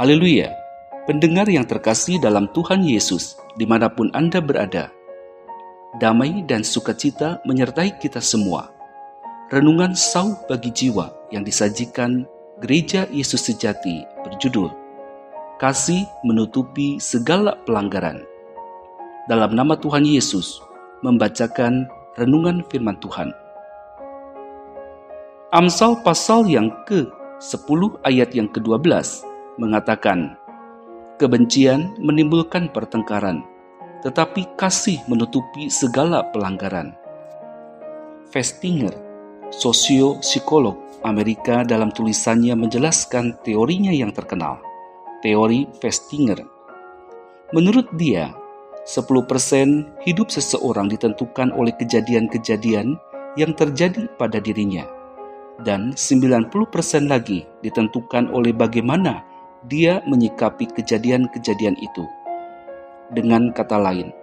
Haleluya! Pendengar yang terkasih dalam Tuhan Yesus, di mana pun Anda berada, damai dan sukacita menyertai kita semua. Renungan sauh bagi jiwa yang disajikan Gereja Yesus Sejati berjudul Kasih Menutupi Segala Pelanggaran. Dalam nama Tuhan Yesus, membacakan renungan firman Tuhan. Amsal pasal yang ke-10 ayat yang ke-12 mengatakan, Kebencian menimbulkan pertengkaran, tetapi kasih menutupi segala pelanggaran. Festinger, sosio-psikolog Amerika dalam tulisannya menjelaskan teorinya yang terkenal, teori Festinger. Menurut dia, 10% hidup seseorang ditentukan oleh kejadian-kejadian yang terjadi pada dirinya, dan 90% lagi ditentukan oleh bagaimana dia menyikapi kejadian-kejadian itu. Dengan kata lain,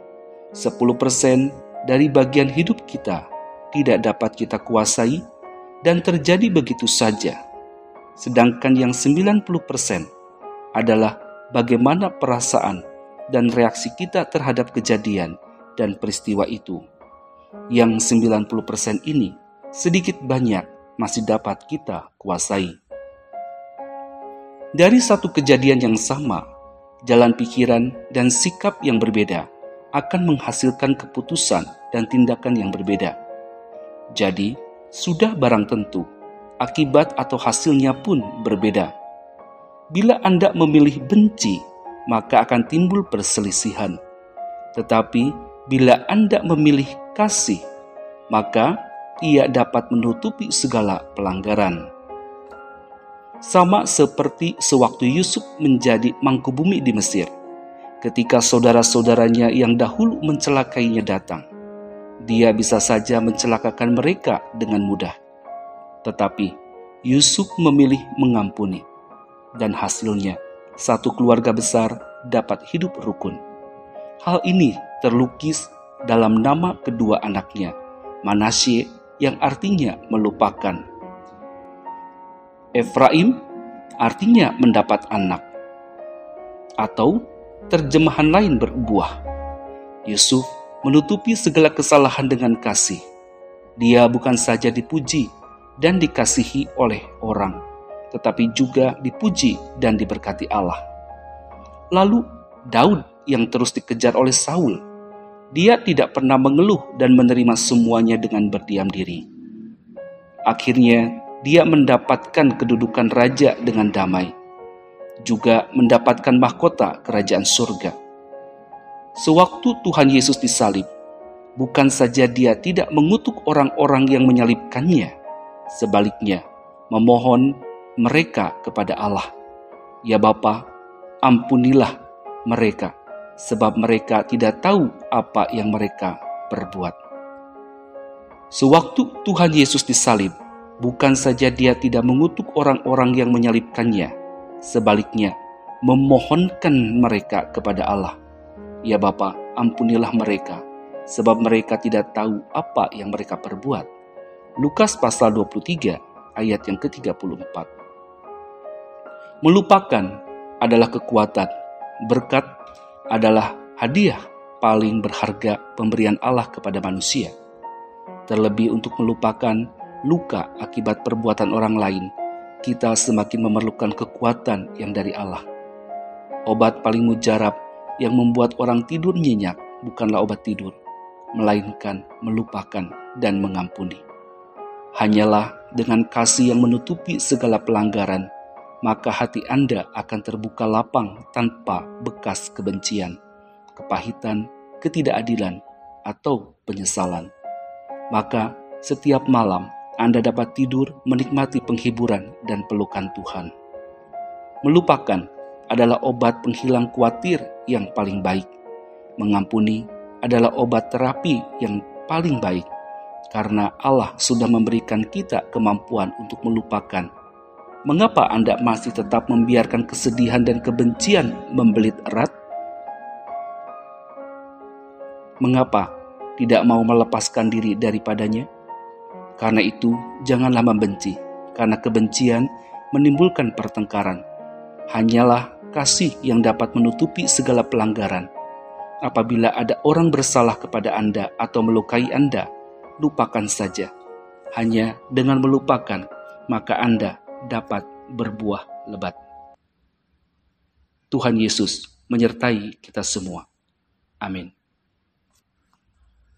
10% dari bagian hidup kita tidak dapat kita kuasai dan terjadi begitu saja. Sedangkan yang 90% adalah bagaimana perasaan dan reaksi kita terhadap kejadian dan peristiwa itu. Yang 90% ini sedikit banyak masih dapat kita kuasai. Dari satu kejadian yang sama, jalan pikiran dan sikap yang berbeda akan menghasilkan keputusan dan tindakan yang berbeda. Jadi, sudah barang tentu, akibat atau hasilnya pun berbeda. Bila Anda memilih benci, maka akan timbul perselisihan. Tetapi bila Anda memilih kasih, maka ia dapat menutupi segala pelanggaran sama seperti sewaktu Yusuf menjadi mangku bumi di Mesir. Ketika saudara-saudaranya yang dahulu mencelakainya datang, dia bisa saja mencelakakan mereka dengan mudah. Tetapi Yusuf memilih mengampuni, dan hasilnya satu keluarga besar dapat hidup rukun. Hal ini terlukis dalam nama kedua anaknya, Manasye yang artinya melupakan Efraim artinya mendapat anak. Atau terjemahan lain berbuah. Yusuf menutupi segala kesalahan dengan kasih. Dia bukan saja dipuji dan dikasihi oleh orang, tetapi juga dipuji dan diberkati Allah. Lalu Daud yang terus dikejar oleh Saul, dia tidak pernah mengeluh dan menerima semuanya dengan berdiam diri. Akhirnya dia mendapatkan kedudukan raja dengan damai, juga mendapatkan mahkota kerajaan surga. Sewaktu Tuhan Yesus disalib, bukan saja dia tidak mengutuk orang-orang yang menyalibkannya, sebaliknya memohon mereka kepada Allah. Ya Bapa, ampunilah mereka, sebab mereka tidak tahu apa yang mereka perbuat. Sewaktu Tuhan Yesus disalib, bukan saja dia tidak mengutuk orang-orang yang menyalibkannya, sebaliknya memohonkan mereka kepada Allah. Ya Bapa, ampunilah mereka, sebab mereka tidak tahu apa yang mereka perbuat. Lukas pasal 23 ayat yang ke-34. Melupakan adalah kekuatan, berkat adalah hadiah paling berharga pemberian Allah kepada manusia. Terlebih untuk melupakan luka akibat perbuatan orang lain, kita semakin memerlukan kekuatan yang dari Allah. Obat paling mujarab yang membuat orang tidur nyenyak bukanlah obat tidur, melainkan melupakan dan mengampuni. Hanyalah dengan kasih yang menutupi segala pelanggaran, maka hati Anda akan terbuka lapang tanpa bekas kebencian, kepahitan, ketidakadilan, atau penyesalan. Maka setiap malam anda dapat tidur menikmati penghiburan dan pelukan Tuhan. Melupakan adalah obat penghilang khawatir yang paling baik. Mengampuni adalah obat terapi yang paling baik, karena Allah sudah memberikan kita kemampuan untuk melupakan. Mengapa Anda masih tetap membiarkan kesedihan dan kebencian membelit erat? Mengapa tidak mau melepaskan diri daripadanya? Karena itu, janganlah membenci, karena kebencian menimbulkan pertengkaran. Hanyalah kasih yang dapat menutupi segala pelanggaran. Apabila ada orang bersalah kepada Anda atau melukai Anda, lupakan saja. Hanya dengan melupakan, maka Anda dapat berbuah lebat. Tuhan Yesus menyertai kita semua. Amin.